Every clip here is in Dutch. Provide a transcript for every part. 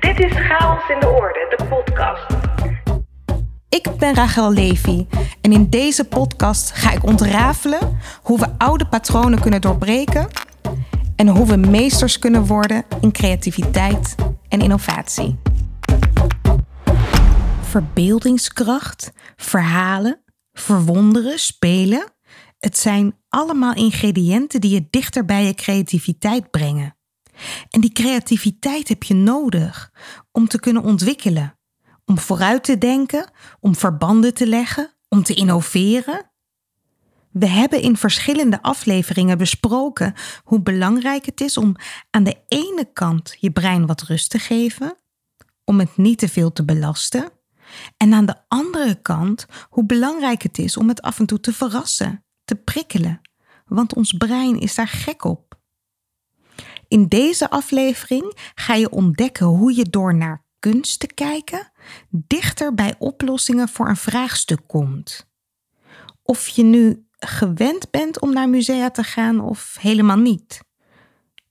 Dit is Chaos in de Orde, de podcast. Ik ben Rachel Levy en in deze podcast ga ik ontrafelen hoe we oude patronen kunnen doorbreken en hoe we meesters kunnen worden in creativiteit en innovatie. Verbeeldingskracht, verhalen, verwonderen, spelen. Het zijn allemaal ingrediënten die je dichter bij je creativiteit brengen. En die creativiteit heb je nodig om te kunnen ontwikkelen, om vooruit te denken, om verbanden te leggen, om te innoveren. We hebben in verschillende afleveringen besproken hoe belangrijk het is om aan de ene kant je brein wat rust te geven, om het niet te veel te belasten, en aan de andere kant hoe belangrijk het is om het af en toe te verrassen, te prikkelen, want ons brein is daar gek op. In deze aflevering ga je ontdekken hoe je door naar kunst te kijken dichter bij oplossingen voor een vraagstuk komt. Of je nu gewend bent om naar musea te gaan of helemaal niet.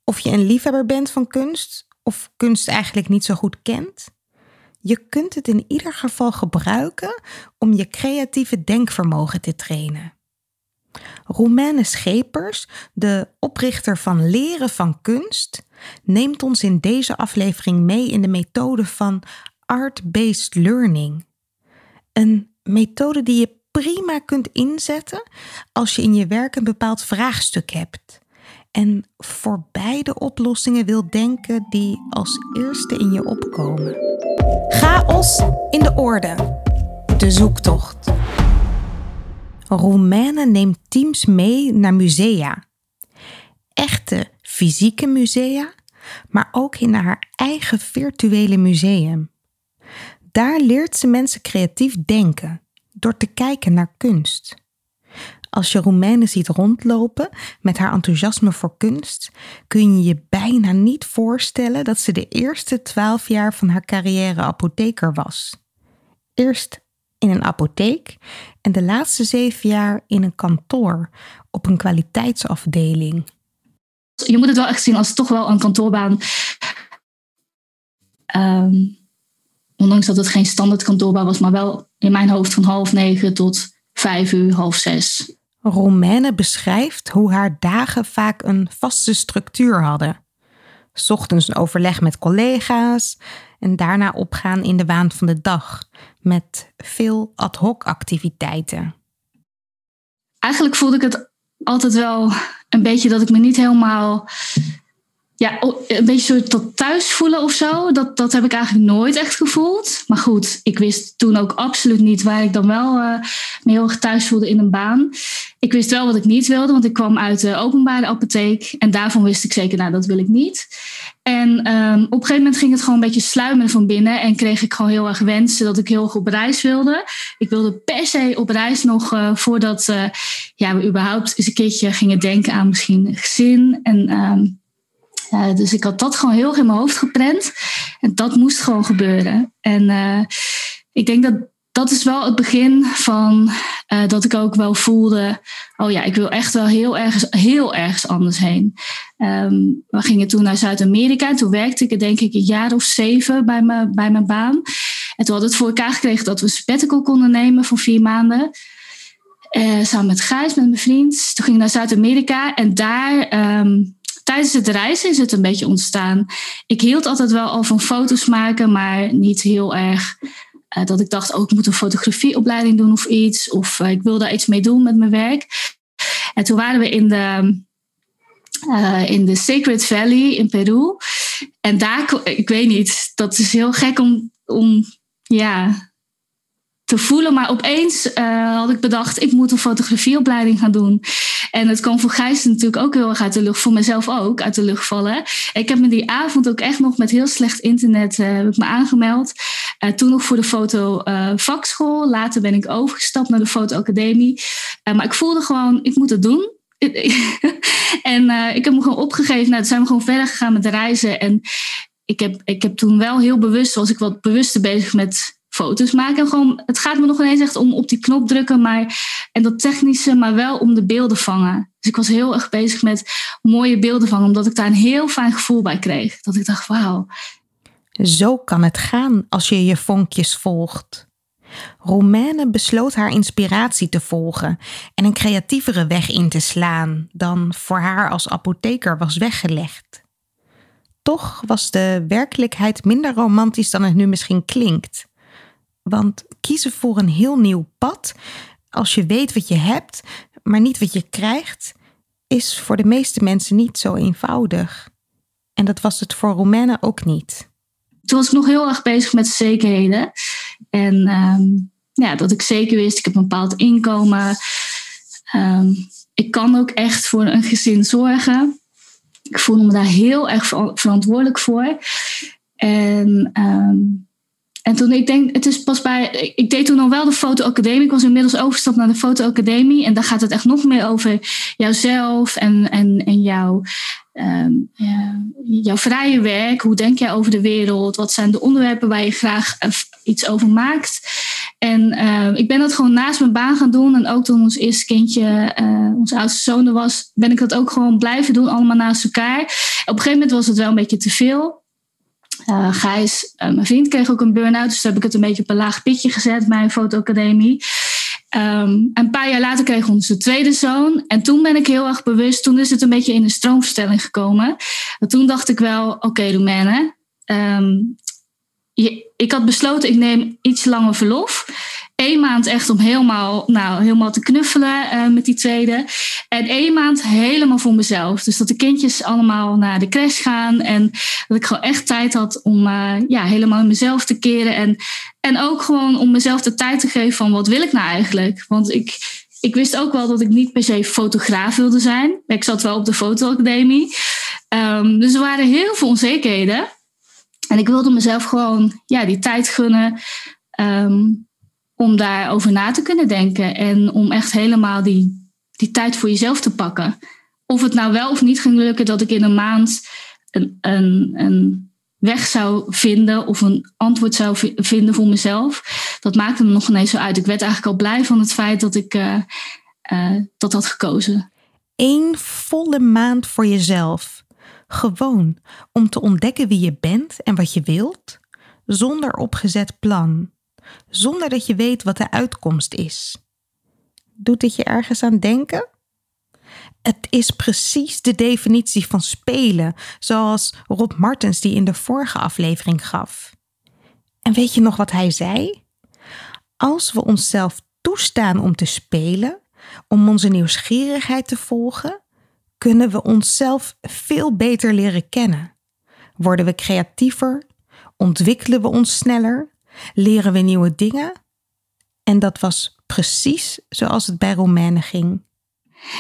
Of je een liefhebber bent van kunst of kunst eigenlijk niet zo goed kent. Je kunt het in ieder geval gebruiken om je creatieve denkvermogen te trainen. Romaine Schepers, de oprichter van Leren van Kunst, neemt ons in deze aflevering mee in de methode van art-based learning. Een methode die je prima kunt inzetten als je in je werk een bepaald vraagstuk hebt en voor beide oplossingen wil denken die als eerste in je opkomen. Chaos in de orde. De zoektocht. Romaine neemt teams mee naar musea. Echte fysieke musea, maar ook in haar eigen virtuele museum. Daar leert ze mensen creatief denken door te kijken naar kunst. Als je Roemenen ziet rondlopen met haar enthousiasme voor kunst, kun je je bijna niet voorstellen dat ze de eerste twaalf jaar van haar carrière apotheker was. Eerst in een apotheek en de laatste zeven jaar in een kantoor op een kwaliteitsafdeling. Je moet het wel echt zien als toch wel een kantoorbaan. Ehm, ondanks dat het geen standaard kantoorbaan was, maar wel in mijn hoofd van half negen tot vijf uur, half zes. Romaine beschrijft hoe haar dagen vaak een vaste structuur hadden. Ochtends een overleg met collega's en daarna opgaan in de waan van de dag met veel ad hoc activiteiten. Eigenlijk voelde ik het altijd wel een beetje dat ik me niet helemaal ja, een beetje soort tot thuis voelen of zo. Dat, dat heb ik eigenlijk nooit echt gevoeld. Maar goed, ik wist toen ook absoluut niet waar ik dan wel uh, me heel erg thuis voelde in een baan. Ik wist wel wat ik niet wilde, want ik kwam uit de openbare apotheek. En daarvan wist ik zeker, nou, dat wil ik niet. En um, op een gegeven moment ging het gewoon een beetje sluimeren van binnen. En kreeg ik gewoon heel erg wensen dat ik heel erg op reis wilde. Ik wilde per se op reis nog uh, voordat uh, ja, we überhaupt eens een keertje gingen denken aan misschien gezin. En um, uh, dus ik had dat gewoon heel in mijn hoofd geprent. En dat moest gewoon gebeuren. En uh, ik denk dat dat is wel het begin van uh, dat ik ook wel voelde: oh ja, ik wil echt wel heel ergens, heel ergens anders heen. Um, we gingen toen naar Zuid-Amerika. Toen werkte ik denk ik een jaar of zeven bij, me, bij mijn baan. En toen hadden het voor elkaar gekregen dat we sabbatical konden nemen voor vier maanden. Samen met Gijs, met mijn vriend. Toen gingen we naar Zuid-Amerika. En daar um, tijdens het reizen is het een beetje ontstaan. Ik hield altijd wel al van foto's maken, maar niet heel erg uh, dat ik dacht, oh, ik moet een fotografieopleiding doen of iets. Of uh, ik wil daar iets mee doen met mijn werk. En toen waren we in de, uh, in de Sacred Valley in Peru. En daar, ik weet niet, dat is heel gek om, om ja, te voelen. Maar opeens uh, had ik bedacht, ik moet een fotografieopleiding gaan doen. En het kwam voor Gijs natuurlijk ook heel erg uit de lucht, voor mezelf ook uit de lucht vallen. Ik heb me die avond ook echt nog met heel slecht internet uh, heb ik me aangemeld. Uh, toen nog voor de foto vakschool. Later ben ik overgestapt naar de fotoacademie. maar ik voelde gewoon, ik moet het doen. en ik heb me gewoon opgegeven. Nou, toen zijn we gewoon verder gegaan met reizen. En ik heb, ik heb toen wel heel bewust, was ik wat bewuster bezig met foto's maken. gewoon, het gaat me nog ineens echt om op die knop drukken maar, en dat technische, maar wel om de beelden vangen. Dus ik was heel erg bezig met mooie beelden vangen, omdat ik daar een heel fijn gevoel bij kreeg. Dat ik dacht, wauw. Zo kan het gaan als je je vonkjes volgt. Romaine besloot haar inspiratie te volgen en een creatievere weg in te slaan dan voor haar als apotheker was weggelegd. Toch was de werkelijkheid minder romantisch dan het nu misschien klinkt. Want kiezen voor een heel nieuw pad, als je weet wat je hebt, maar niet wat je krijgt, is voor de meeste mensen niet zo eenvoudig. En dat was het voor Romaine ook niet. Toen was ik nog heel erg bezig met zekerheden. En ehm, ja, dat ik zeker wist, ik heb een bepaald inkomen. Ehm, ik kan ook echt voor een gezin zorgen. Ik voelde me daar heel erg verantwoordelijk voor. En, ehm, en toen, ik denk, het is pas bij. Ik deed toen al wel de fotoacademie. Ik was inmiddels overgestapt naar de fotoacademie. En daar gaat het echt nog meer over jouzelf en, en, en jouw, ja, jouw vrije werk. Hoe denk jij over de wereld? Wat zijn de onderwerpen waar je graag eh, iets over maakt? En uh, ik ben dat gewoon naast mijn baan gaan doen. En ook toen ons eerste kindje, uh, onze oudste zoon er was, ben ik dat ook gewoon blijven doen, allemaal naast elkaar. Op een gegeven moment was het wel een beetje te veel. Uh, Gijs, mijn vriend, kreeg ook een burn-out. Dus toen heb ik het een beetje op een laag pitje gezet bij een fotoacademie. Um, een paar jaar later kreeg onze tweede zoon. En toen ben ik heel erg bewust, toen is het een beetje in een stroomverstelling gekomen. En toen dacht ik wel, oké okay, um, ik had besloten, ik neem iets langer verlof. Eén maand echt om helemaal, nou, helemaal te knuffelen uh, met die tweede. En één maand helemaal voor mezelf. Dus dat de kindjes allemaal naar de crash gaan. En dat ik gewoon echt tijd had om uh, ja, helemaal in mezelf te keren. En, en ook gewoon om mezelf de tijd te geven van wat wil ik nou eigenlijk? Want ik, ik wist ook wel dat ik niet per se fotograaf wilde zijn. Ik zat wel op de fotoacademie. Um, dus er waren heel veel onzekerheden. En ik wilde mezelf gewoon ja, die tijd gunnen um, om daarover na te kunnen denken. En om echt helemaal die, die tijd voor jezelf te pakken. Of het nou wel of niet ging lukken dat ik in een maand een, een, een weg zou vinden of een antwoord zou vinden voor mezelf. Dat maakte me nog ineens zo uit. Ik werd eigenlijk al blij van het feit dat ik uh, uh, dat had gekozen. Eén volle maand voor jezelf. Gewoon om te ontdekken wie je bent en wat je wilt, zonder opgezet plan, zonder dat je weet wat de uitkomst is. Doet dit je ergens aan denken? Het is precies de definitie van spelen, zoals Rob Martens die in de vorige aflevering gaf. En weet je nog wat hij zei? Als we onszelf toestaan om te spelen, om onze nieuwsgierigheid te volgen, kunnen we onszelf veel beter leren kennen. Worden we creatiever? Ontwikkelen we ons sneller? Leren we nieuwe dingen? En dat was precies zoals het bij Romaine ging.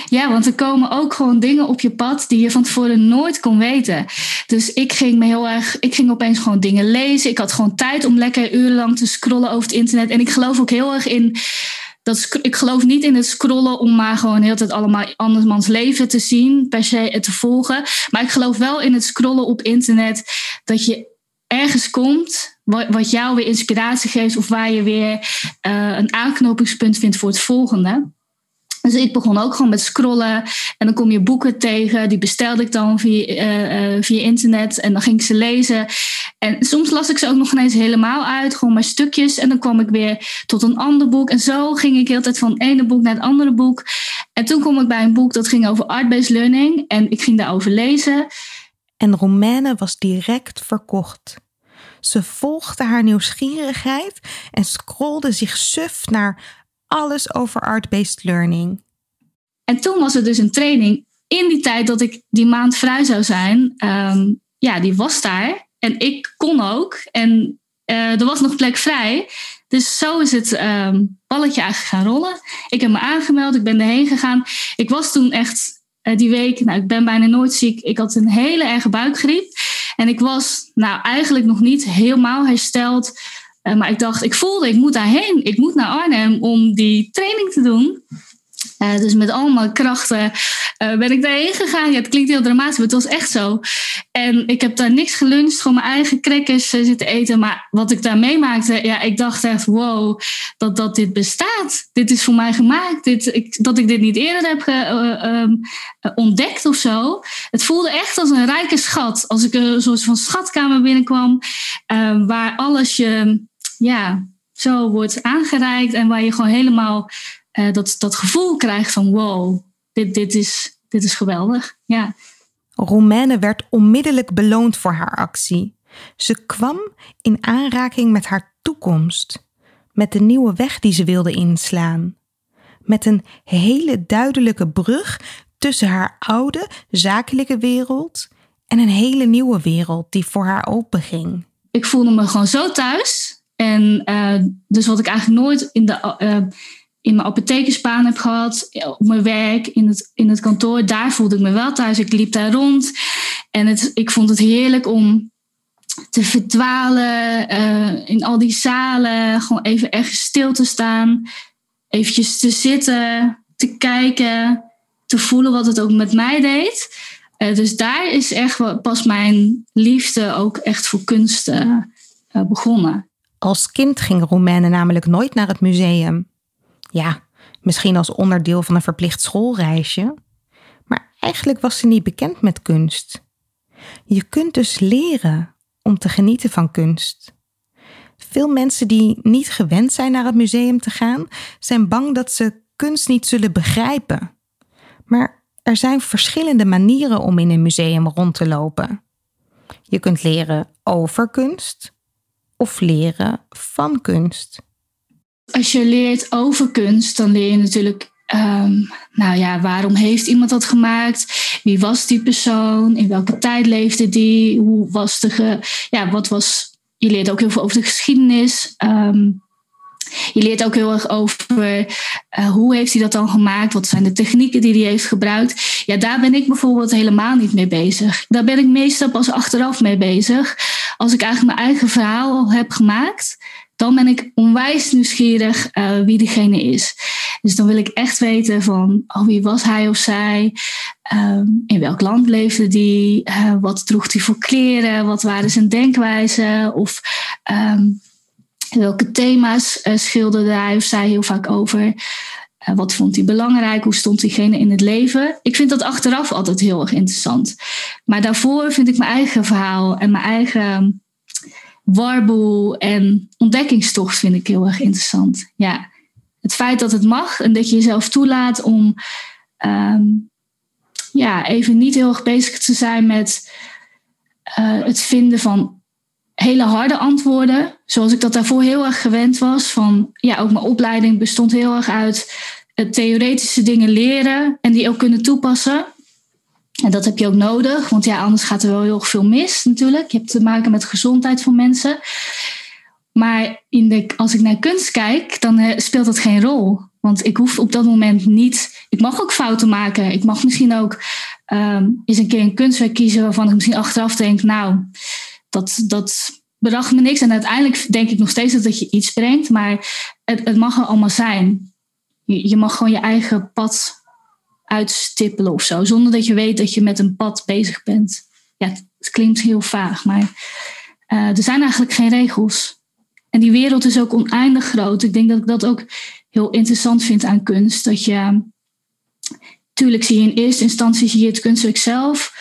Ja, want er komen ook gewoon dingen op je pad die je van tevoren nooit kon weten. Dus ik ging me heel erg, ik ging opeens gewoon dingen lezen. Ik had gewoon tijd om lekker urenlang te scrollen over het internet. En ik geloof ook heel erg in dat, ik geloof niet in het scrollen om maar gewoon heel tijd allemaal andermans leven te zien, per se te volgen. Maar ik geloof wel in het scrollen op internet dat je ergens komt wat, jou weer inspiratie geeft of waar je weer uh, een aanknopingspunt vindt voor het volgende. Dus ik begon ook gewoon met scrollen. En dan kom je boeken tegen. Die bestelde ik dan via, uh, uh, via internet. En dan ging ik ze lezen. En soms las ik ze ook nog ineens helemaal uit. Gewoon maar stukjes. En dan kwam ik weer tot een ander boek. En zo ging ik heel tijd van het ene boek naar het andere boek. En toen kwam ik bij een boek dat ging over art-based learning. En ik ging daarover lezen. En Romaine was direct verkocht. Ze volgde haar nieuwsgierigheid en scrolde zich suf naar alles over art-based learning. En toen was er dus een training in die tijd dat ik die maand vrij zou zijn. Um, ja, die was daar. En ik kon ook. En uh, er was nog plek vrij. Dus zo is het um, balletje eigenlijk gaan rollen. Ik heb me aangemeld, ik ben erheen gegaan. Ik was toen echt uh, die week, nou, ik ben bijna nooit ziek. Ik had een hele erge buikgriep. En ik was nou eigenlijk nog niet helemaal hersteld uh, maar ik dacht, ik voelde, ik moet daarheen. Ik moet naar Arnhem om die training te doen. Uh, dus met allemaal krachten uh, ben ik daarheen gegaan. Ja, het klinkt heel dramatisch, maar het was echt zo. En ik heb daar niks geluncht, gewoon mijn eigen crackers uh, zitten eten. Maar wat ik daar meemaakte, ja, ik dacht echt, wow, dat, dat dit bestaat. Dit is voor mij gemaakt. Dit, ik, dat ik dit niet eerder heb ge, um, ontdekt of zo. Het voelde echt als een rijke schat. Als ik een soort van schatkamer binnenkwam. eh, waar alles je ja, zo wordt aangereikt en waar je gewoon helemaal uh, dat, dat gevoel krijgt van wow, dit, dit, is, dit is geweldig. Ja. Romaine werd onmiddellijk beloond voor haar actie. Ze kwam in aanraking met haar toekomst, met de nieuwe weg die ze wilde inslaan, met een hele duidelijke brug tussen haar oude zakelijke wereld en een hele nieuwe wereld die voor haar openging. Ik voelde me gewoon zo thuis. En uh, dus wat ik eigenlijk nooit in, de, uh, in mijn apothekersbaan heb gehad, op mijn werk, in het, in het kantoor, daar voelde ik me wel thuis. Ik liep daar rond en het, ik vond het heerlijk om te verdwalen uh, in al die zalen, gewoon even ergens stil te staan, eventjes te zitten, te kijken, te voelen wat het ook met mij deed. Uh, dus daar is echt pas mijn liefde ook echt voor kunst uh, begonnen. Als kind ging Romaine namelijk nooit naar het museum. Ja, misschien als onderdeel van een verplicht schoolreisje. Maar eigenlijk was ze niet bekend met kunst. Je kunt dus leren om te genieten van kunst. Veel mensen die niet gewend zijn naar het museum te gaan, zijn bang dat ze kunst niet zullen begrijpen. Maar er zijn verschillende manieren om in een museum rond te lopen. Je kunt leren over kunst of leren van kunst. Als je leert over kunst, dan leer je natuurlijk, um, nou ja, waarom heeft iemand dat gemaakt? Wie was die persoon? In welke tijd leefde die? Hoe was de, ge, ja, wat was? Je leert ook heel veel over de geschiedenis. Um, je leert ook heel erg over uh, hoe heeft hij dat dan gemaakt? Wat zijn de technieken die hij heeft gebruikt? Ja, daar ben ik bijvoorbeeld helemaal niet mee bezig. Daar ben ik meestal pas achteraf mee bezig. Als ik eigenlijk mijn eigen verhaal al heb gemaakt, dan ben ik onwijs nieuwsgierig uh, wie diegene is. Dus dan wil ik echt weten van oh, wie was hij of zij? Um, in welk land leefde die? Uh, wat droeg hij voor kleren? Wat waren zijn denkwijzen? Of um, welke thema's uh, schilderde hij of zij heel vaak over? Wat vond hij belangrijk? Hoe stond diegene in het leven? Ik vind dat achteraf altijd heel erg interessant. Maar daarvoor vind ik mijn eigen verhaal en mijn eigen warboel en ontdekkingstocht vind ik heel erg interessant. Ja, het feit dat het mag en dat je jezelf toelaat om um, ja, even niet heel erg bezig te zijn met uh, het vinden van hele harde antwoorden, zoals ik dat daarvoor heel erg gewend was. Van ja, ook mijn opleiding bestond heel erg uit het theoretische dingen leren en die ook kunnen toepassen. En dat heb je ook nodig, want ja, anders gaat er wel heel veel mis natuurlijk. Je hebt te maken met gezondheid van mensen. Maar in de, als ik naar kunst kijk, dan eh, speelt dat geen rol. Want ik hoef op dat moment niet. Ik mag ook fouten maken. Ik mag misschien ook um, eens een keer een kunstwerk kiezen waarvan ik misschien achteraf denk, nou, dat, dat bracht me niks. En uiteindelijk denk ik nog steeds dat, dat je iets brengt, maar het, het mag er allemaal zijn. Je, je mag gewoon je eigen pad uitstippelen of zo, zonder dat je weet dat je met een pad bezig bent. Ja, het, klinkt heel vaag, maar uh, er zijn eigenlijk geen regels. En die wereld is ook oneindig groot. Ik denk dat ik dat ook heel interessant vind aan kunst. Dat je, tuurlijk zie je in eerste instantie zie je het kunstwerk zelf.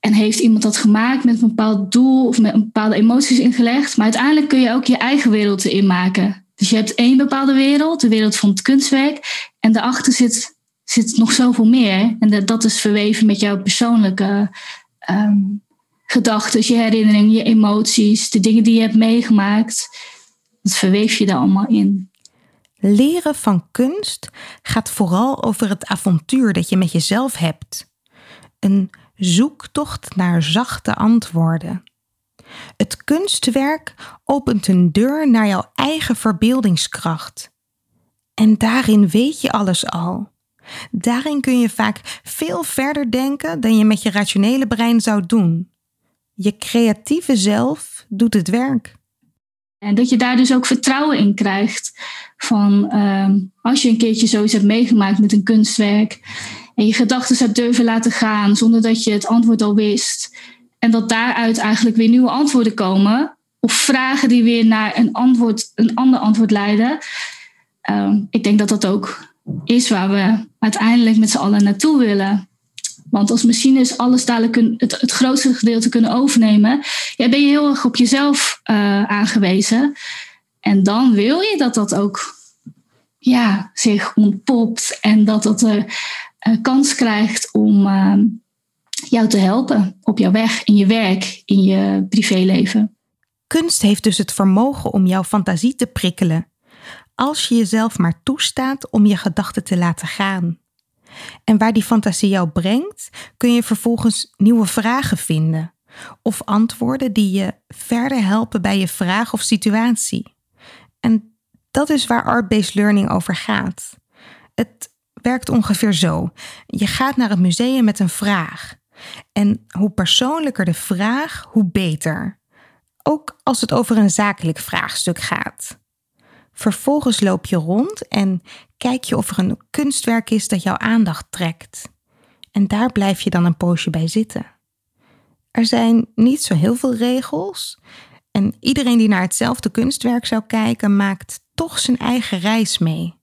En heeft iemand dat gemaakt met een bepaald doel of met bepaalde emoties ingelegd. Maar uiteindelijk kun je ook je eigen wereld erin maken. Dus je hebt één bepaalde wereld, de wereld van het kunstwerk. En daarachter zit, zit nog zoveel meer. En dat, dat is verweven met jouw persoonlijke um, gedachten, je herinneringen, je emoties, de dingen die je hebt meegemaakt. Dat verweef je daar allemaal in. Leren van kunst gaat vooral over het avontuur dat je met jezelf hebt. Een zoektocht naar zachte antwoorden. Het kunstwerk opent een deur naar jouw eigen verbeeldingskracht. En daarin weet je alles al. Daarin kun je vaak veel verder denken dan je met je rationele brein zou doen. Je creatieve zelf doet het werk. En dat je daar dus ook vertrouwen in krijgt. Van uh, als je een keertje zoiets hebt meegemaakt met een kunstwerk en je gedachten hebt durven laten gaan zonder dat je het antwoord al wist. En dat daaruit eigenlijk weer nieuwe antwoorden komen. Of vragen die weer naar een, antwoord, een ander antwoord leiden. Uh, ik denk dat dat ook is waar we uiteindelijk met z'n allen naartoe willen. Want als machines alles dadelijk het, het grootste gedeelte kunnen overnemen, ja, ben je heel erg op jezelf uh, aangewezen. En dan wil je dat dat ook ja, zich ontpopt en dat dat uh, kans krijgt om ehm, jou te helpen op jouw weg, in je werk, in je privéleven. Kunst heeft dus het vermogen om jouw fantasie te prikkelen, als je jezelf maar toestaat om je gedachten te laten gaan. En waar die fantasie jou brengt, kun je vervolgens nieuwe vragen vinden of antwoorden die je verder helpen bij je vraag of situatie. En dat is waar art-based learning over gaat. Het werkt ongeveer zo. Je gaat naar het museum met een vraag. En hoe persoonlijker de vraag, hoe beter. Ook als het over een zakelijk vraagstuk gaat. Vervolgens loop je rond en kijk je of er een kunstwerk is dat jouw aandacht trekt. En daar blijf je dan een poosje bij zitten. Er zijn niet zo heel veel regels. En iedereen die naar hetzelfde kunstwerk zou kijken, maakt toch zijn eigen reis mee.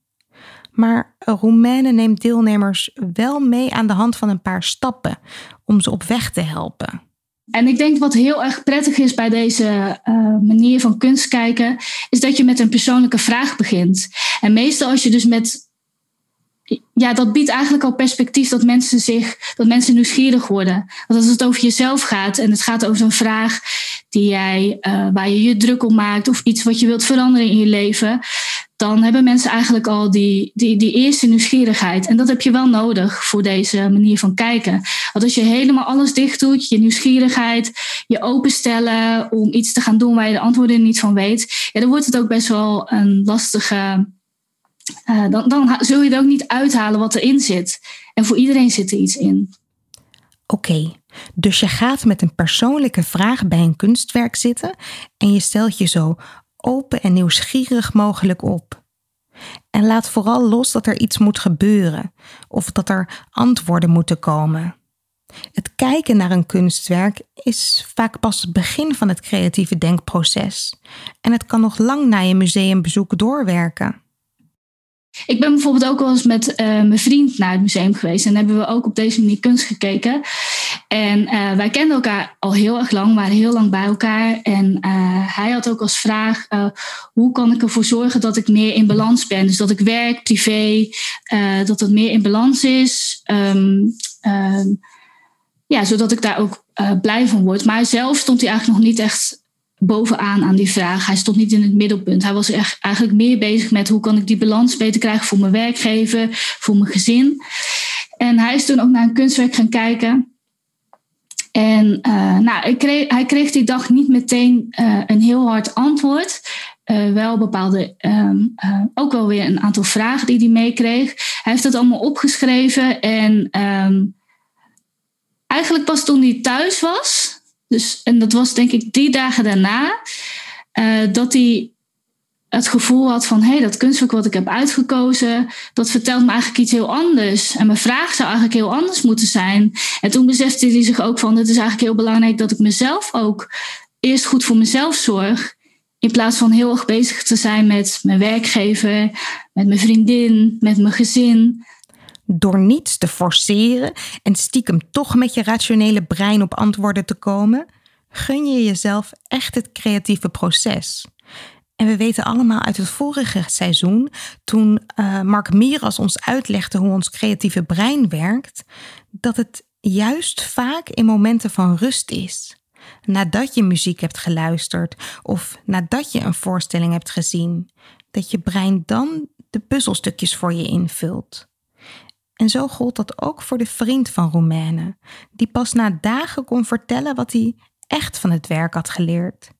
Maar Roemene neemt deelnemers wel mee aan de hand van een paar stappen om ze op weg te helpen. En ik denk wat heel erg prettig is bij deze uh, manier van kunst kijken, is dat je met een persoonlijke vraag begint. En meestal als je dus met. Ja, dat biedt eigenlijk al perspectief dat mensen zich, dat mensen nieuwsgierig worden. Want als het over jezelf gaat en het gaat over een vraag die jij, uh, waar je je druk om maakt of iets wat je wilt veranderen in je leven, dan hebben mensen eigenlijk al die, die, die eerste nieuwsgierigheid. En dat heb je wel nodig voor deze manier van kijken. Want als je helemaal alles dicht doet, je nieuwsgierigheid, je openstellen om iets te gaan doen waar je de antwoorden niet van weet, ja, dan wordt het ook best wel een lastige. Uh, dan, dan zul je er ook niet uithalen wat erin zit. En voor iedereen zit er iets in. Oké, dus je gaat met een persoonlijke vraag bij een kunstwerk zitten en je stelt je zo open en nieuwsgierig mogelijk op. En laat vooral los dat er iets moet gebeuren of dat er antwoorden moeten komen. Het kijken naar een kunstwerk is vaak pas het begin van het creatieve denkproces en het kan nog lang na je museumbezoek doorwerken. Ik ben bijvoorbeeld ook wel eens met uh, mijn vriend naar het museum geweest. En hebben we ook op deze manier kunst gekeken. En uh, wij kenden elkaar al heel erg lang, waren heel lang bij elkaar. En uh, hij had ook als vraag: hoe kan ik ervoor zorgen dat ik meer in balans ben? Dus dat ik werk, privé, dat het meer in balans is. Um, um, ja, zodat ik daar ook blij van word. Maar zelf stond hij eigenlijk nog niet echt bovenaan aan die vraag. Hij stond niet in het middelpunt. Hij was echt eigenlijk meer bezig met hoe kan ik die balans beter krijgen voor mijn werkgever, voor mijn gezin. En hij is toen ook naar een kunstwerk gaan kijken. En uh, nou, hij kreeg die dag niet meteen uh, een heel hard antwoord. Uh, wel bepaalde, um, ook wel weer een aantal vragen die hij meekreeg. Hij heeft dat allemaal opgeschreven. En um, eigenlijk pas toen hij thuis was, dus, en dat was denk ik die dagen daarna, uh, dat hij het gevoel had van hé, hey, dat kunstwerk wat ik heb uitgekozen, dat vertelt me eigenlijk iets heel anders. En mijn vraag zou eigenlijk heel anders moeten zijn. En toen besefte hij zich ook van het is eigenlijk heel belangrijk dat ik mezelf ook eerst goed voor mezelf zorg. In plaats van heel erg bezig te zijn met mijn werkgever, met mijn vriendin, met mijn gezin door niets te forceren en stiekem toch met je rationele brein op antwoorden te komen, gun je jezelf echt het creatieve proces. En we weten allemaal uit het vorige seizoen, toen uh, Mark Miras ons uitlegde hoe ons creatieve brein werkt, dat het juist vaak in momenten van rust is. Nadat je muziek hebt geluisterd of nadat je een voorstelling hebt gezien, dat je brein dan de puzzelstukjes voor je invult. En zo gold dat ook voor de vriend van Romaine, die pas na dagen kon vertellen wat hij echt van het werk had geleerd.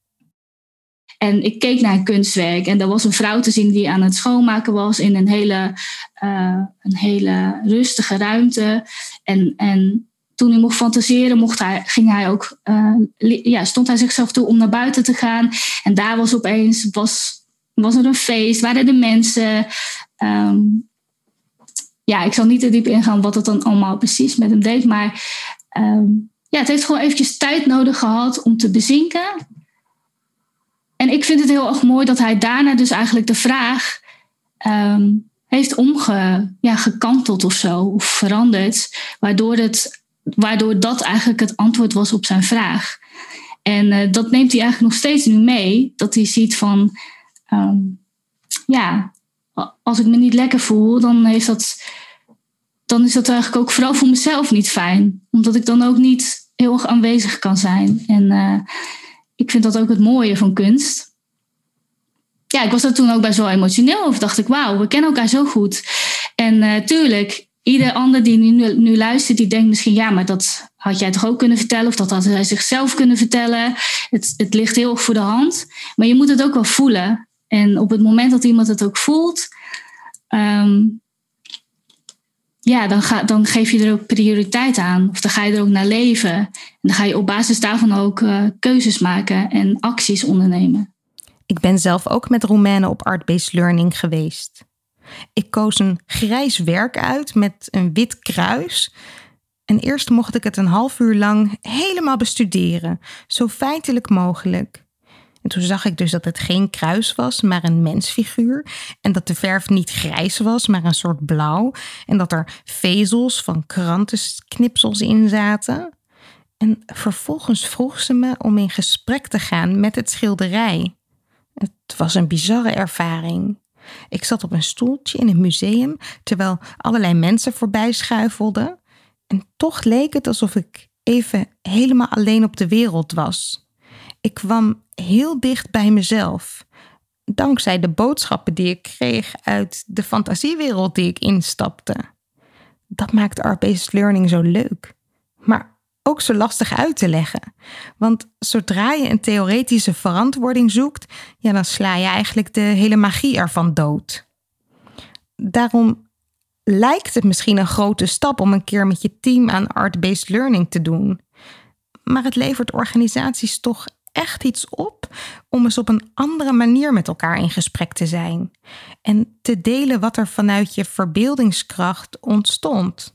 En ik keek naar een kunstwerk en er was een vrouw te zien die aan het schoonmaken was in een hele, uh, een hele rustige ruimte. En, en toen hij mocht fantaseren, mocht hij, ging hij ook, uh, ja, stond hij zichzelf toe om naar buiten te gaan. En daar was opeens was, was er een feest, waren er mensen. Um, ja, ik zal niet te diep ingaan wat het dan allemaal precies met hem deed. Maar um, ja, het heeft gewoon eventjes tijd nodig gehad om te bezinken. En ik vind het heel erg mooi dat hij daarna dus eigenlijk de vraag um, heeft omge, ja, gekanteld of zo, of veranderd. Waardoor het waardoor dat eigenlijk het antwoord was op zijn vraag. En uh, dat neemt hij eigenlijk nog steeds nu mee. Dat hij ziet van, um, ja, als ik me niet lekker voel, dan, heeft dat, dan is dat eigenlijk ook vooral voor mezelf niet fijn. Omdat ik dan ook niet heel erg aanwezig kan zijn. En uh, ik vind dat ook het mooie van kunst. Ja, ik was er toen ook best wel emotioneel over. Dacht ik, wauw, we kennen elkaar zo goed. En uh, tuurlijk, ieder ander die nu, nu luistert, die denkt misschien, ja, maar dat had jij toch ook kunnen vertellen? Of dat had hij zichzelf kunnen vertellen? Het, het ligt heel erg voor de hand. Maar je moet het ook wel voelen. En op het moment dat iemand het ook voelt, um, ja, dan, ga, dan geef je er ook prioriteit aan. Of dan ga je er ook naar leven. En dan ga je op basis daarvan ook uh, keuzes maken en acties ondernemen. Ik ben zelf ook met Roemenen op Art-Based Learning geweest. Ik koos een grijs werk uit met een wit kruis. En eerst mocht ik het een half uur lang helemaal bestuderen, zo feitelijk mogelijk. En toen zag ik dus dat het geen kruis was, maar een mensfiguur. En dat de verf niet grijs was, maar een soort blauw. En dat er vezels van krantenknipsels in zaten. En vervolgens vroeg ze me om in gesprek te gaan met het schilderij. Het was een bizarre ervaring. Ik zat op een stoeltje in een museum terwijl allerlei mensen voorbij schuifelden. En toch leek het alsof ik even helemaal alleen op de wereld was. Ik kwam heel dicht bij mezelf. Dankzij de boodschappen die ik kreeg uit de fantasiewereld die ik instapte. Dat maakt art-based learning zo leuk. Maar ook zo lastig uit te leggen. Want zodra je een theoretische verantwoording zoekt, ja, dan sla je eigenlijk de hele magie ervan dood. Daarom lijkt het misschien een grote stap om een keer met je team aan art-based learning te doen. Maar het levert organisaties toch echt iets op om eens op een andere manier met elkaar in gesprek te zijn en te delen wat er vanuit je verbeeldingskracht ontstond.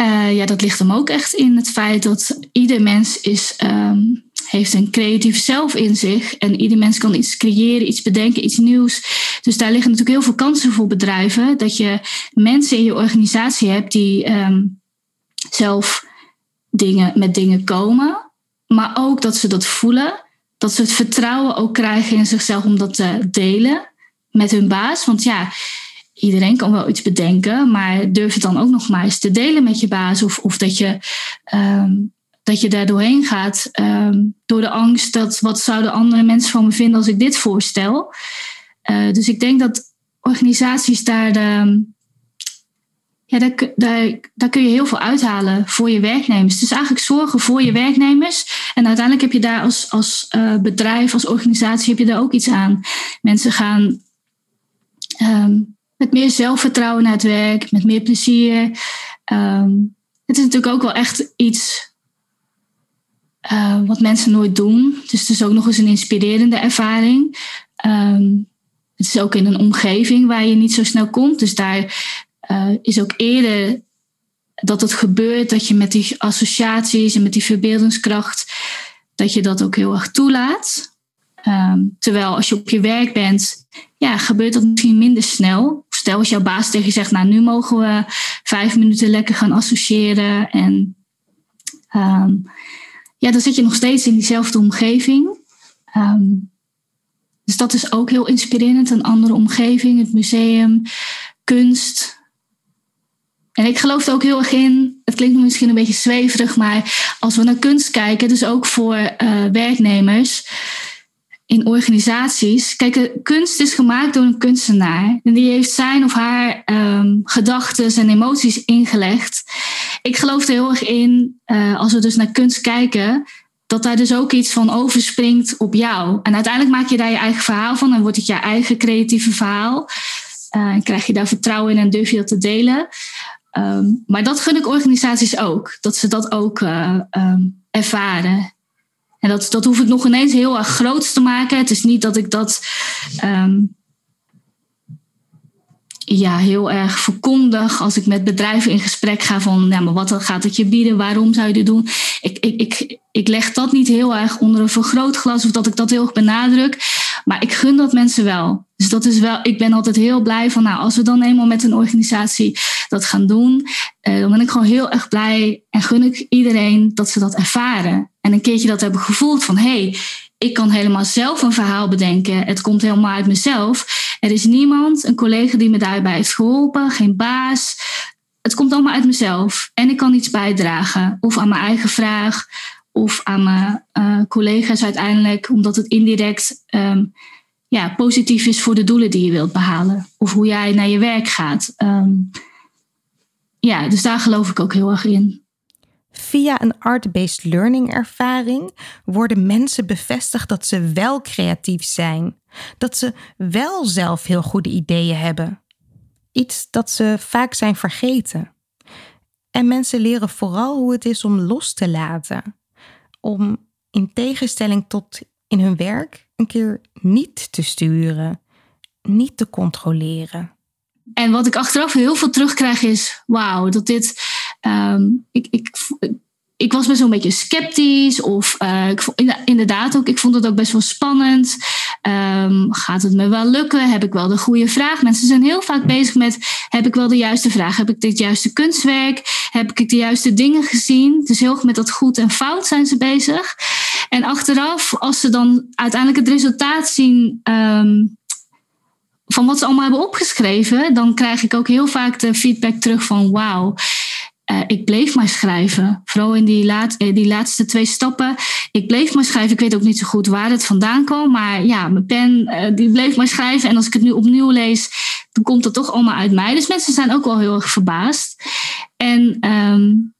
Uh, ja, dat ligt hem ook echt in het feit dat ieder mens is, um, heeft een creatief zelf in zich. En ieder mens kan iets creëren, iets bedenken, iets nieuws. Dus daar liggen natuurlijk heel veel kansen voor bedrijven. Dat je mensen in je organisatie hebt die um, zelf dingen, met dingen komen. Maar ook dat ze dat voelen. Dat ze het vertrouwen ook krijgen in zichzelf om dat te delen met hun baas. Want ja, iedereen kan wel iets bedenken, maar durf het dan ook nog maar eens te delen met je baas. Of, of dat, je, um, dat je daar doorheen gaat um, door de angst dat wat zouden andere mensen van me vinden als ik dit voorstel. Uh, dus ik denk dat organisaties daar de, ja, daar, daar, daar kun je heel veel uithalen voor je werknemers. Dus eigenlijk zorgen voor je werknemers. En uiteindelijk heb je daar als, als uh, bedrijf, als organisatie, heb je daar ook iets aan. Mensen gaan um, met meer zelfvertrouwen naar het werk, met meer plezier. Um, het is natuurlijk ook wel echt iets uh, wat mensen nooit doen. Dus het is ook nog eens een inspirerende ervaring. Um, het is ook in een omgeving waar je niet zo snel komt. Dus daar uh, is ook eerder dat het gebeurt dat je met die associaties en met die verbeeldingskracht, dat je dat ook heel erg toelaat. Um, terwijl als je op je werk bent, ja, gebeurt dat misschien minder snel. Stel als jouw baas tegen je zegt, nou nu mogen we vijf minuten lekker gaan associëren. En um, ja, dan zit je nog steeds in diezelfde omgeving. Um, dus dat is ook heel inspirerend. Een andere omgeving, het museum, kunst. En ik geloof er ook heel erg in, het klinkt misschien een beetje zweverig, maar als we naar kunst kijken, dus ook voor uh, werknemers in organisaties. Kijk, kunst is gemaakt door een kunstenaar. En die heeft zijn of haar um, gedachten en emoties ingelegd. Ik geloof er heel erg in, uh, als we dus naar kunst kijken, dat daar dus ook iets van overspringt op jou. En uiteindelijk maak je daar je eigen verhaal van en wordt het je eigen creatieve verhaal. En krijg je daar vertrouwen in en durf je dat te delen. Um, maar dat gun ik organisaties ook. Dat ze dat ook uh, um, ervaren. En dat, dat hoef ik nog ineens heel erg groot te maken. Het is niet dat ik dat um, ja, heel erg verkondig als ik met bedrijven in gesprek ga van ja, maar wat gaat het je bieden, waarom zou je dit doen? Ik, ik, ik, ik leg dat niet heel erg onder een vergrootglas of dat ik dat heel erg benadruk. Maar ik gun dat mensen wel. Dus dat is wel, ik ben altijd heel blij van, nou, als we dan eenmaal met een organisatie dat gaan doen, uh, dan ben ik gewoon heel erg blij en gun ik iedereen dat ze dat ervaren. En een keertje dat hebben gevoeld van hey, ik kan helemaal zelf een verhaal bedenken. Het komt helemaal uit mezelf. Er is niemand, een collega die me daarbij heeft geholpen, geen baas. Het komt allemaal uit mezelf. En ik kan iets bijdragen. Of aan mijn eigen vraag, of aan mijn uh, collega's uiteindelijk, omdat het indirect um, ja, positief is voor de doelen die je wilt behalen. Of hoe jij naar je werk gaat. Um, ja, dus daar geloof ik ook heel erg in. Via een art-based learning ervaring worden mensen bevestigd dat ze wel creatief zijn, dat ze wel zelf heel goede ideeën hebben. Iets dat ze vaak zijn vergeten. En mensen leren vooral hoe het is om los te laten, om in tegenstelling tot in hun werk een keer niet te sturen, niet te controleren. En wat ik achteraf heel veel terugkrijg is: wauw, dat dit. Um, ik, ik, ik was best wel een beetje sceptisch. Of uh, ik, inderdaad ook, ik vond het ook best wel spannend. Um, gaat het me wel lukken? Heb ik wel de goede vraag? Mensen zijn heel vaak bezig met: heb ik wel de juiste vraag? Heb ik dit juiste kunstwerk? Heb ik de juiste dingen gezien? Dus heel erg met dat goed en fout zijn ze bezig. En achteraf, als ze dan uiteindelijk het resultaat zien. Um, van wat ze allemaal hebben opgeschreven, dan krijg ik ook heel vaak de feedback terug van wauw. Uh, ik bleef maar schrijven. Vooral in die, laat, eh, die laatste twee stappen. Ik bleef maar schrijven. Ik weet ook niet zo goed waar het vandaan kwam. Maar ja, mijn pen uh, die bleef maar schrijven. En als ik het nu opnieuw lees, dan komt het toch allemaal uit mij. Dus mensen zijn ook wel heel erg verbaasd. En um,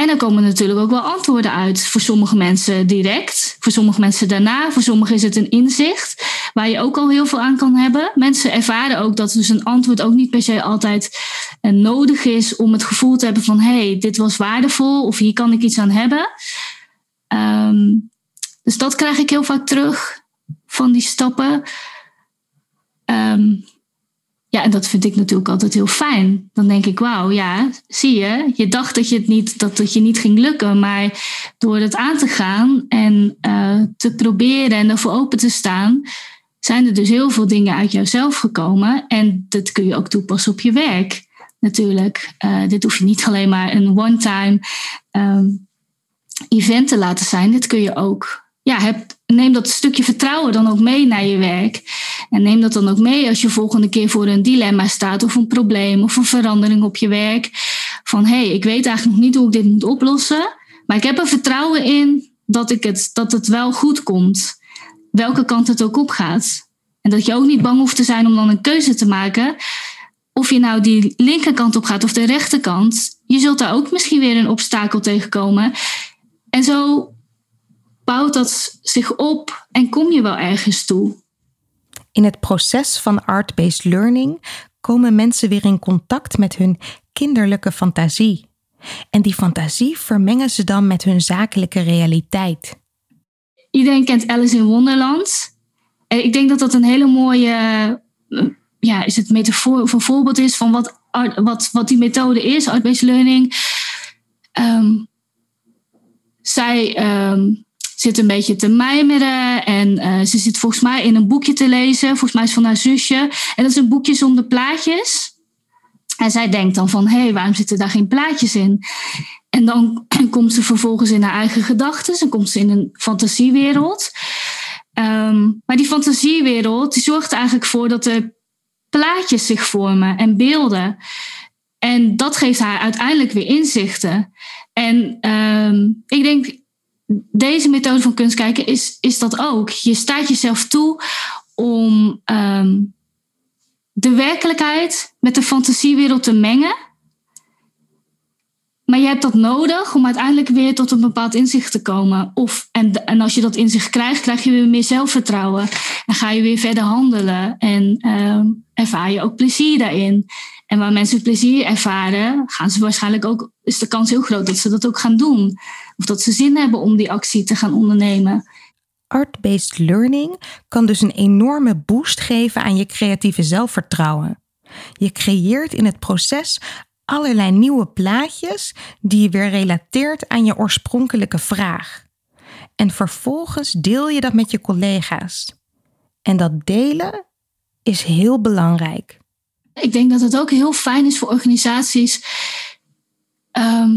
en er komen natuurlijk ook wel antwoorden uit. Voor sommige mensen direct, voor sommige mensen daarna, voor sommigen is het een inzicht waar je ook al heel veel aan kan hebben. Mensen ervaren ook dat dus een antwoord ook niet per se altijd uh, nodig is om het gevoel te hebben van hé, hey, dit was waardevol of hier kan ik iets aan hebben. Um, dus dat krijg ik heel vaak terug van die stappen. Um, ja, en dat vind ik natuurlijk altijd heel fijn. Dan denk ik, wauw, ja, zie je, je dacht dat, je het niet, dat het je niet ging lukken, maar door het aan te gaan en uh, te proberen en ervoor open te staan, zijn er dus heel veel dingen uit jouzelf gekomen. En dat kun je ook toepassen op je werk, natuurlijk. Uh, dit hoef je niet alleen maar een one-time um, event te laten zijn. Dit kun je ook ja, heb, neem dat stukje vertrouwen dan ook mee naar je werk. En neem dat dan ook mee als je volgende keer voor een dilemma staat of een probleem of een verandering op je werk. Van hé, hey, ik weet eigenlijk nog niet hoe ik dit moet oplossen, maar ik heb er vertrouwen in dat, ik het, dat het wel goed komt. Welke kant het ook op gaat. En dat je ook niet bang hoeft te zijn om dan een keuze te maken. Of je nou die linkerkant op gaat of de rechterkant. Je zult daar ook misschien weer een obstakel tegenkomen. En zo bouwt dat zich op en kom je wel ergens toe. In het proces van art-based learning komen mensen weer in contact met hun kinderlijke fantasie. En die fantasie vermengen ze dan met hun zakelijke realiteit. Iedereen kent Alice in Wonderland. Ik denk dat dat een hele mooie ja, is het metafoor voorbeeld is van wat, wat, wat die methode is, art-based learning. Um, zij um, zit een beetje te mijmeren. En uh, ze zit volgens mij in een boekje te lezen. Volgens mij is van haar zusje. En dat is een boekje zonder plaatjes. En zij denkt dan van, hé, hey, waarom zitten daar geen plaatjes in? En dan komt ze vervolgens in haar eigen gedachten. Dan komt ze in een fantasiewereld. Um, maar die fantasiewereld die zorgt eigenlijk voor dat er plaatjes zich vormen en beelden. En dat geeft haar uiteindelijk weer inzichten. En um, ik denk, deze methode van kunst kijken is, is dat ook. Je staat jezelf toe om um, de werkelijkheid met de fantasiewereld te mengen. Maar je hebt dat nodig om uiteindelijk weer tot een bepaald inzicht te komen. Of, en, en als je dat inzicht krijgt, krijg je weer meer zelfvertrouwen. En ga je weer verder handelen. En um, ervaar je ook plezier daarin. En waar mensen plezier ervaren, gaan ze waarschijnlijk ook, is de kans heel groot dat ze dat ook gaan doen. Of dat ze zin hebben om die actie te gaan ondernemen. Art-based learning kan dus een enorme boost geven aan je creatieve zelfvertrouwen. Je creëert in het proces allerlei nieuwe plaatjes die je weer relateert aan je oorspronkelijke vraag. En vervolgens deel je dat met je collega's. En dat delen is heel belangrijk. Ik denk dat het ook heel fijn is voor organisaties. ehm,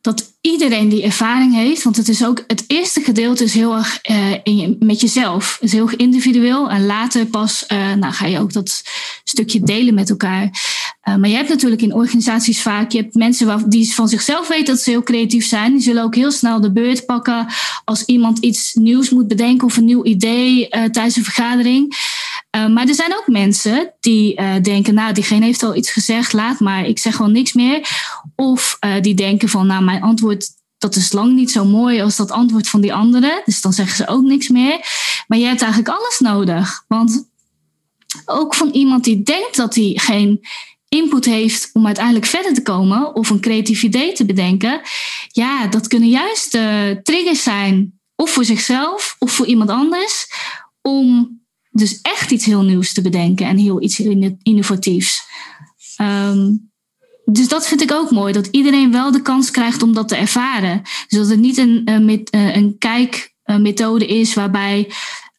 dat iedereen die ervaring heeft. Want het is ook het eerste gedeelte is heel erg eh, in met jezelf. Is heel individueel. En later pas eh, nou, ga je ook dat stukje delen met elkaar. Eh, maar je hebt natuurlijk in organisaties vaak, je hebt mensen die van zichzelf weten dat ze heel creatief zijn. Die zullen ook heel snel de beurt pakken als iemand iets nieuws moet bedenken of een nieuw idee tijdens een vergadering. Uh, maar er zijn ook mensen die uh, denken, nou, diegene heeft al iets gezegd, laat maar, ik zeg gewoon niks meer. Of uh, die denken van, nou, mijn antwoord, dat is lang niet zo mooi als dat antwoord van die andere. Dus dan zeggen ze ook niks meer. Maar je hebt eigenlijk alles nodig. Want ook van iemand die denkt dat hij geen input heeft om uiteindelijk verder te komen of een creatief idee te bedenken, ja, dat kunnen juist triggers zijn, of voor zichzelf of voor iemand anders, om dus echt iets heel nieuws te bedenken en heel iets innovatiefs. Um, dus dat vind ik ook mooi, dat iedereen wel de kans krijgt om dat te ervaren. Dus dat het niet een, een, een kijkmethode is waarbij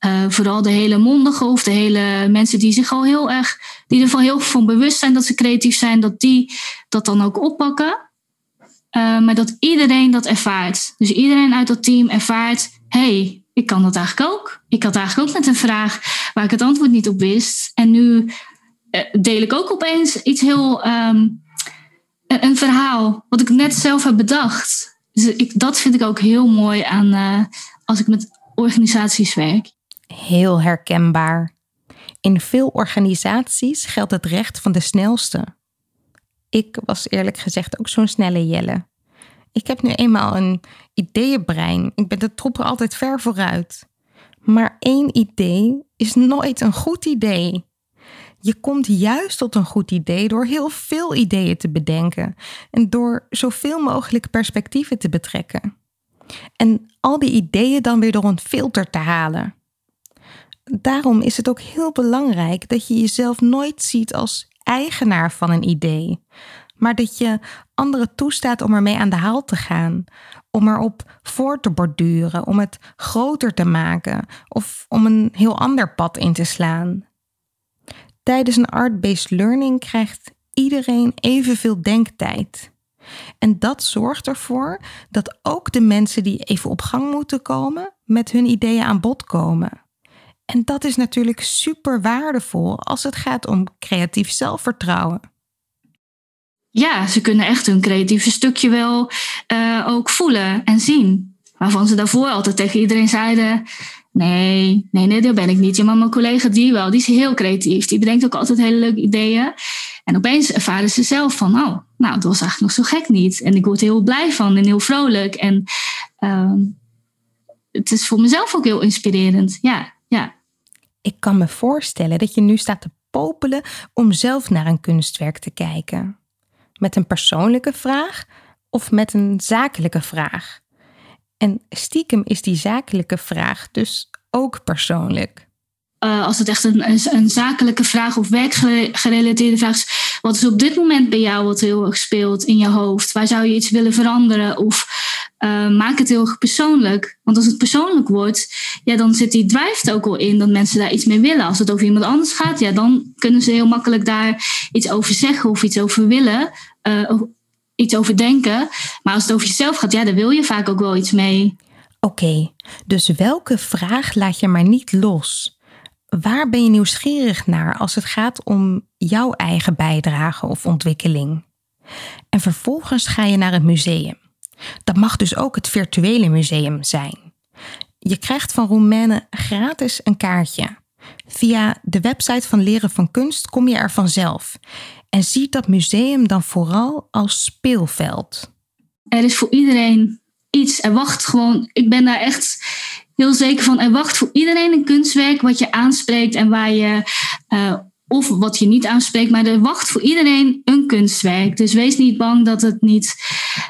uh, vooral de hele mondige of de hele mensen die zich al heel erg, die ervan heel van bewust zijn dat ze creatief zijn, dat die dat dan ook oppakken. Uh, maar dat iedereen dat ervaart. Dus iedereen uit dat team ervaart: hey, ik kan dat eigenlijk ook. Ik had eigenlijk ook met een vraag waar ik het antwoord niet op wist. En nu uh, deel ik ook opeens iets heel. Um, een verhaal wat ik net zelf heb bedacht. Dus ik, dat vind ik ook heel mooi aan uh, als ik met organisaties werk. Heel herkenbaar. In veel organisaties geldt het recht van de snelste. Ik was eerlijk gezegd ook zo'n snelle Jelle. Ik heb nu eenmaal een ideeënbrein. Ik ben de troepen altijd ver vooruit. Maar één idee is nooit een goed idee. Je komt juist tot een goed idee door heel veel ideeën te bedenken en door zoveel mogelijk perspectieven te betrekken. En al die ideeën dan weer door een filter te halen. Daarom is het ook heel belangrijk dat je jezelf nooit ziet als eigenaar van een idee, maar dat je anderen toestaat om ermee aan de haal te gaan, om erop voor te borduren, om het groter te maken of om een heel ander pad in te slaan. Tijdens een art-based learning krijgt iedereen evenveel denktijd. En dat zorgt ervoor dat ook de mensen die even op gang moeten komen, met hun ideeën aan bod komen. En dat is natuurlijk super waardevol als het gaat om creatief zelfvertrouwen. Ja, ze kunnen echt hun creatieve stukje wel uh, ook voelen en zien. Waarvan ze daarvoor altijd tegen iedereen zeiden: Nee, nee, nee, dat ben ik niet. Maar mijn collega die wel, die is heel creatief. Die bedenkt ook altijd hele leuke ideeën. En opeens ervaren ze zelf van: Oh, nou, dat was eigenlijk nog zo gek niet. En ik word er heel blij van en heel vrolijk. En uh, het is voor mezelf ook heel inspirerend. Ja, ja. Ik kan me voorstellen dat je nu staat te popelen om zelf naar een kunstwerk te kijken. Met een persoonlijke vraag of met een zakelijke vraag. En stiekem is die zakelijke vraag dus ook persoonlijk. Uh, als het echt een, een, een, zakelijke vraag of werkgerelateerde vraag is, wat is op dit moment bij jou wat heel erg speelt in je hoofd? Waar zou je iets willen veranderen? Of uh, maak het heel erg persoonlijk. Want als het persoonlijk wordt, ja, dan zit die drijft ook al in dat mensen daar iets mee willen. Als het over iemand anders gaat, ja, dan kunnen ze heel makkelijk daar iets over zeggen of iets over willen. Uh, iets over denken. Maar als het over jezelf gaat, ja, daar wil je vaak ook wel iets mee. Oké, dus welke vraag laat je maar niet los? Waar ben je nieuwsgierig naar als het gaat om jouw eigen bijdrage of ontwikkeling? En vervolgens ga je naar het museum. Dat mag dus ook het virtuele museum zijn. Je krijgt van Roemene gratis een kaartje. Via de website van Leren van Kunst kom je er vanzelf en ziet dat museum dan vooral als speelveld. Er is voor iedereen iets. Er wacht gewoon, ik ben daar echt heel zeker van. Er wacht voor iedereen een kunstwerk wat je aanspreekt en waar je. Uh, of wat je niet aanspreekt, maar er wacht voor iedereen een kunstwerk. Dus wees niet bang dat het niet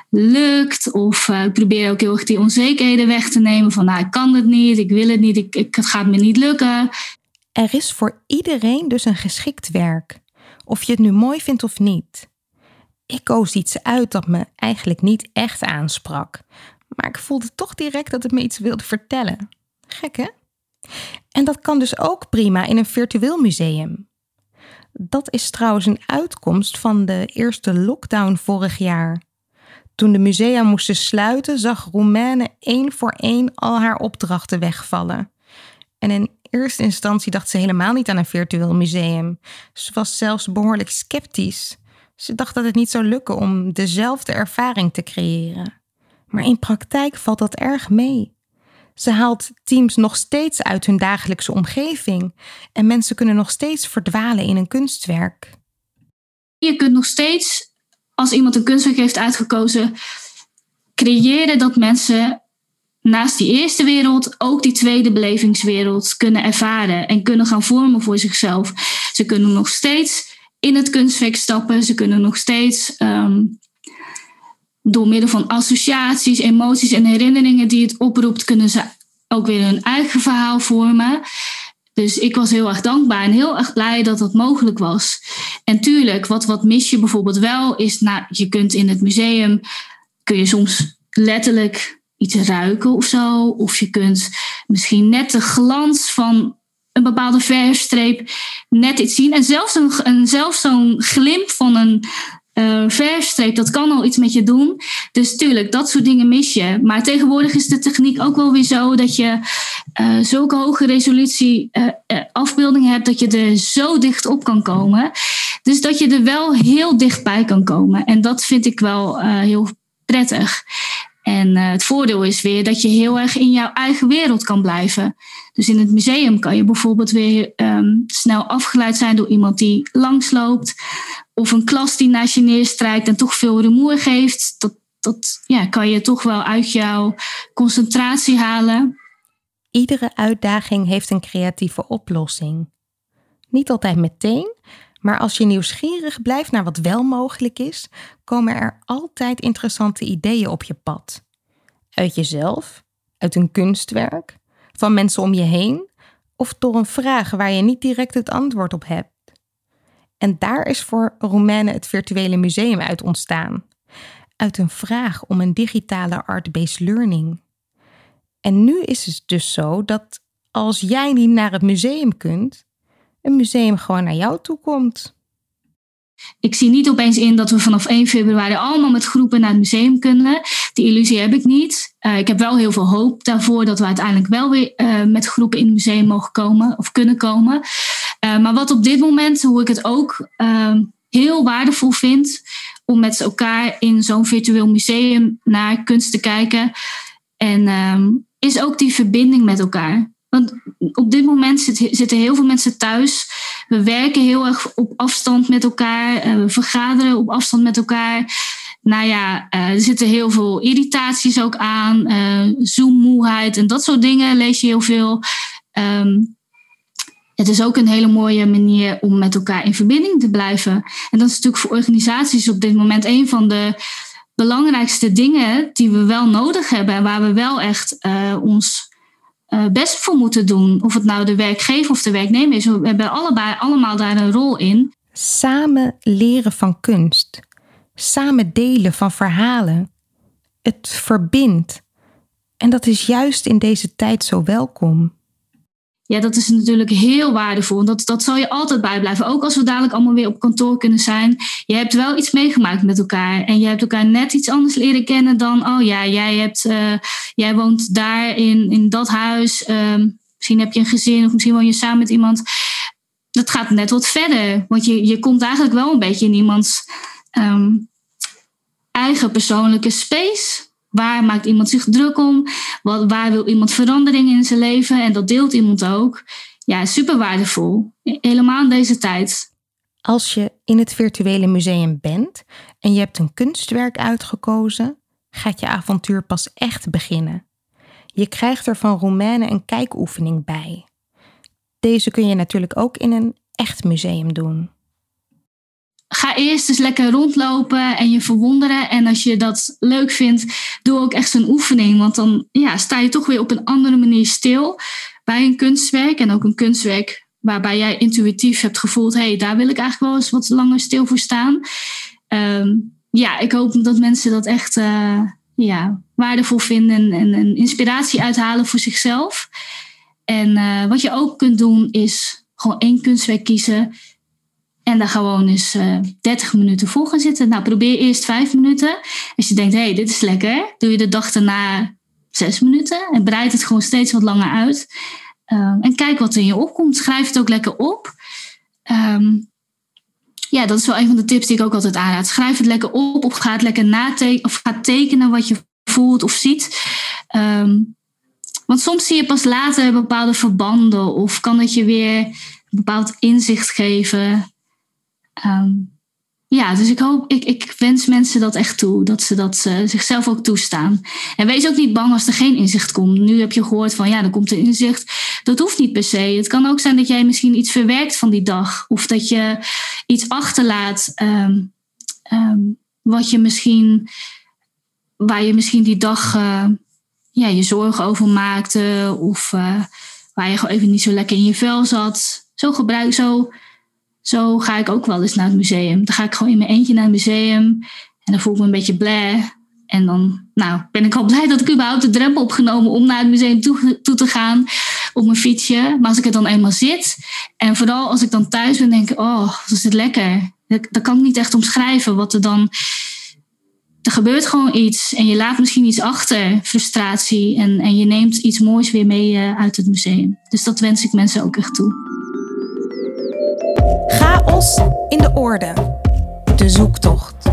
lukt. Of ik probeer ook heel erg die onzekerheden weg te nemen. Van nou, ik kan het niet, ik wil het niet, ik, ik, het gaat me niet lukken. Er is voor iedereen dus een geschikt werk of je het nu mooi vindt of niet. Ik koos iets uit dat me eigenlijk niet echt aansprak, maar ik voelde toch direct dat het me iets wilde vertellen. Gek hè? En dat kan dus ook prima in een virtueel museum. Dat is trouwens een uitkomst van de eerste lockdown vorig jaar. Toen de musea moesten sluiten, zag Roemene één voor één al haar opdrachten wegvallen. En in eerste instantie dacht ze helemaal niet aan een virtueel museum. Ze was zelfs behoorlijk sceptisch. Ze dacht dat het niet zou lukken om dezelfde ervaring te creëren. Maar in praktijk valt dat erg mee. Ze haalt teams nog steeds uit hun dagelijkse omgeving en mensen kunnen nog steeds verdwalen in een kunstwerk. Je kunt nog steeds, als iemand een kunstwerk heeft uitgekozen, creëren dat mensen naast die eerste wereld ook die tweede belevingswereld kunnen ervaren en kunnen gaan vormen voor zichzelf. Ze kunnen nog steeds in het kunstwerk stappen, ze kunnen nog steeds ehm, door middel van associaties, emoties en herinneringen die het oproept, kunnen ze ook weer hun eigen verhaal vormen. Dus ik was heel erg dankbaar en heel erg blij dat dat mogelijk was. En tuurlijk, wat, wat mis je bijvoorbeeld wel, is nou, je kunt in het museum, kun je soms letterlijk iets ruiken of zo. Of je kunt misschien net de glans van een bepaalde verfstreep net iets zien. En zelfs, een, zelfs zo'n glimp van een uh, dat kan al iets met je doen. Dus tuurlijk, dat soort dingen mis je. Maar tegenwoordig is de techniek ook wel weer zo dat je uh, zulke hoge resolutie uh, afbeeldingen hebt dat je er zo dicht op kan komen. Dus dat je er wel heel dichtbij kan komen. En dat vind ik wel heel prettig. En het voordeel is weer dat je heel erg in jouw eigen wereld kan blijven. Dus in het museum kan je bijvoorbeeld weer um, snel afgeleid zijn door iemand die langsloopt. Of een klas die naast je neerstrijkt en toch veel rumoer geeft. Dat, dat ja, kan je toch wel uit jouw concentratie halen. Iedere uitdaging heeft een creatieve oplossing. Niet altijd meteen, maar als je nieuwsgierig blijft naar wat wel mogelijk is, komen er altijd interessante ideeën op je pad. Uit jezelf, uit een kunstwerk, van mensen om je heen of door een vraag waar je niet direct het antwoord op hebt. En daar is voor Roemene het virtuele museum uit ontstaan. Uit een vraag om een digitale art-based learning. En nu is het dus zo dat als jij niet naar het museum kunt, een museum gewoon naar jou toe komt. Ik zie niet opeens in dat we vanaf 1 februari allemaal met groepen naar het museum kunnen. Die illusie heb ik niet. Uh, ik heb wel heel veel hoop daarvoor dat we uiteindelijk wel weer uh, met groepen in het museum mogen komen of kunnen komen. Uh, maar wat op dit moment, hoe ik het ook ehm, heel waardevol vind om met elkaar in zo'n virtueel museum naar kunst te kijken. En um, is ook die verbinding met elkaar. Want op dit moment zitten heel veel mensen thuis. We werken heel erg op afstand met elkaar. Eh, we vergaderen op afstand met elkaar. Nou ja, eh, er zitten heel veel irritaties ook aan. Uh, Zoom-moeheid en dat soort dingen lees je heel veel. Um, het is ook een hele mooie manier om met elkaar in verbinding te blijven. En dat is natuurlijk voor organisaties op dit moment een van de belangrijkste dingen die we wel nodig hebben. En waar we wel echt ons uh, best voor moeten doen. Of het nou de werkgever of de werknemer is. We hebben allebei allemaal daar een rol in. Samen leren van kunst. Samen delen van verhalen. Het verbindt. En dat is juist in deze tijd zo welkom ja, dat is natuurlijk heel waardevol. Dat, dat zal je altijd bijblijven. Ook als we dadelijk allemaal weer op kantoor kunnen zijn. Je hebt wel iets meegemaakt met elkaar. En je hebt elkaar net iets anders leren kennen dan... oh ja, jij, hebt, uh, jij woont daar in, in dat huis. Uh, misschien heb je een gezin of misschien woon je samen met iemand. Dat gaat net wat verder. Want je, je komt eigenlijk wel een beetje in iemands um, eigen persoonlijke space... Waar maakt iemand zich druk om? Wat, waar wil iemand verandering in zijn leven? En dat deelt iemand ook. Ja, super waardevol. Helemaal in deze tijd. Als je in het virtuele museum bent en je hebt een kunstwerk uitgekozen, gaat je avontuur pas echt beginnen. Je krijgt er van Roemene een kijkoefening bij. Deze kun je natuurlijk ook in een echt museum doen ga eerst eens lekker rondlopen en je verwonderen. En als je dat leuk vindt, doe ook echt zo'n oefening. Want dan ja, sta je toch weer op een andere manier stil bij een kunstwerk. En ook een kunstwerk waarbij jij intuïtief hebt gevoeld: hé, hey, daar wil ik eigenlijk wel eens wat langer stil voor staan. Um, ja, ik hoop dat mensen dat echt uh, ja, waardevol vinden en, inspiratie uithalen voor zichzelf. En uh, wat je ook kunt doen, is gewoon één kunstwerk kiezen En daar gewoon eens uh, 30 minuten voor gaan zitten. Nou, probeer eerst 5 minuten. Als je denkt, hé, hey, dit is lekker. Doe je de dag daarna 6 minuten. En breid het gewoon steeds wat langer uit. Uh, en kijk wat er in je opkomt. Schrijf het ook lekker op. Um, ja, dat is wel een van de tips die ik ook altijd aanraad. Schrijf het lekker op of ga het lekker natekenen of ga tekenen wat je voelt of ziet. Um, want soms zie je pas later bepaalde verbanden of kan het je weer een bepaald inzicht geven. Um, ja, dus ik hoop, ik, ik wens mensen dat echt toe, dat ze dat uh, zichzelf ook toestaan. En wees ook niet bang als er geen inzicht komt. Nu heb je gehoord van ja, er komt een inzicht. Dat hoeft niet per se. Het kan ook zijn dat jij misschien iets verwerkt van die dag, of dat je iets achterlaat um, wat je misschien, waar je misschien die dag uh, ja, je zorgen over maakte, of uh, waar je gewoon even niet zo lekker in je vel zat. Zo gebruik, zo zo ga ik ook wel eens naar het museum. Dan ga ik gewoon in mijn eentje naar het museum. En dan voel ik me een beetje blij. En dan nou, ben ik al blij dat ik überhaupt de drempel opgenomen om naar het museum toe, toe te gaan op mijn fietsje. Maar als ik er dan eenmaal zit en vooral als ik dan thuis ben, denk ik, oh, wat is dit lekker. Dat, kan ik niet echt omschrijven wat er dan... Er gebeurt gewoon iets en je laat misschien iets achter, frustratie. En, en je neemt iets moois weer mee uh, uit het museum. Dus dat wens ik mensen ook echt toe. Chaos in de orde. De zoektocht.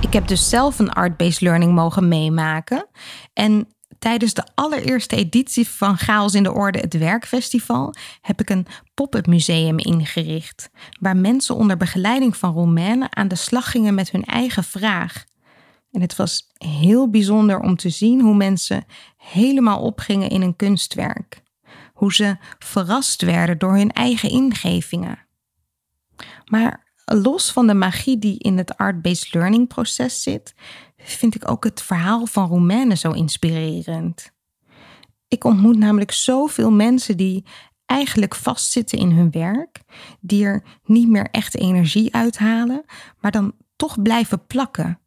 Ik heb dus zelf een art-based learning mogen meemaken. En tijdens de allereerste editie van Chaos in de Orde, het Werkfestival, heb ik een pop-up museum ingericht. Waar mensen onder begeleiding van Romaine aan de slag gingen met hun eigen vraag. En het was heel bijzonder om te zien hoe mensen helemaal opgingen in een kunstwerk. Hoe ze verrast werden door hun eigen ingevingen. Maar los van de magie die in het art-based learning proces zit, vind ik ook het verhaal van Romaine zo inspirerend. Ik ontmoet namelijk zoveel mensen die eigenlijk vastzitten in hun werk, die er niet meer echt energie uithalen, maar dan toch blijven plakken,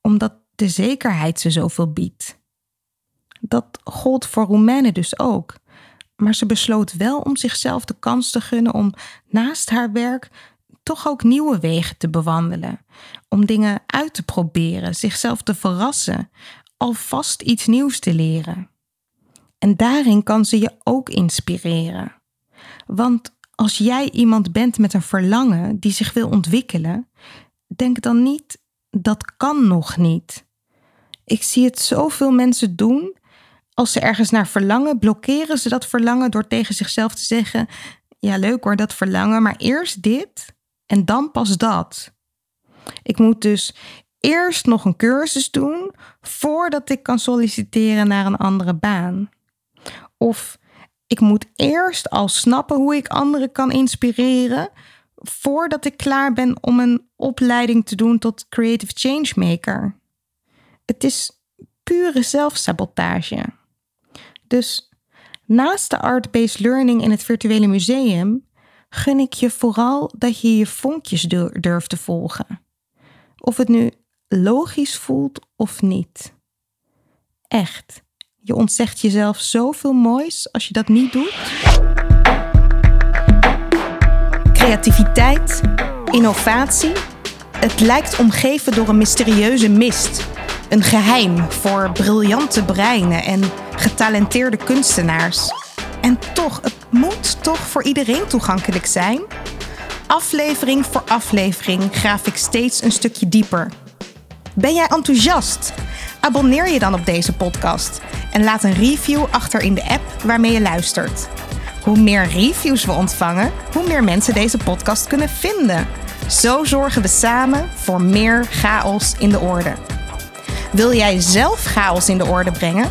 omdat de zekerheid ze zoveel biedt. Dat gold voor Romaine dus ook. Maar ze besloot wel om zichzelf de kans te gunnen om naast haar werk toch ook nieuwe wegen te bewandelen. Om dingen uit te proberen, zichzelf te verrassen, alvast iets nieuws te leren. En daarin kan ze je ook inspireren. Want als jij iemand bent met een verlangen die zich wil ontwikkelen, denk dan niet dat kan nog niet. Ik zie het zoveel mensen doen. Als ze ergens naar verlangen, blokkeren ze dat verlangen door tegen zichzelf te zeggen: Ja, leuk hoor, dat verlangen, maar eerst dit en dan pas dat. Ik moet dus eerst nog een cursus doen voordat ik kan solliciteren naar een andere baan. Of ik moet eerst al snappen hoe ik anderen kan inspireren voordat ik klaar ben om een opleiding te doen tot creative changemaker. Het is pure zelfsabotage. Dus naast de art-based learning in het virtuele museum gun ik je vooral dat je je vonkjes durft te volgen. Of het nu logisch voelt of niet. Echt, je ontzegt jezelf zoveel moois als je dat niet doet. Creativiteit, innovatie. Het lijkt omgeven door een mysterieuze mist. Een geheim voor briljante breinen en getalenteerde kunstenaars. En toch, het moet toch voor iedereen toegankelijk zijn? Aflevering voor aflevering graaf ik steeds een stukje dieper. Ben jij enthousiast? Abonneer je dan op deze podcast en laat een review achter in de app waarmee je luistert. Hoe meer reviews we ontvangen, hoe meer mensen deze podcast kunnen vinden. Zo zorgen we samen voor meer chaos in de orde. Wil jij zelf chaos in de orde brengen?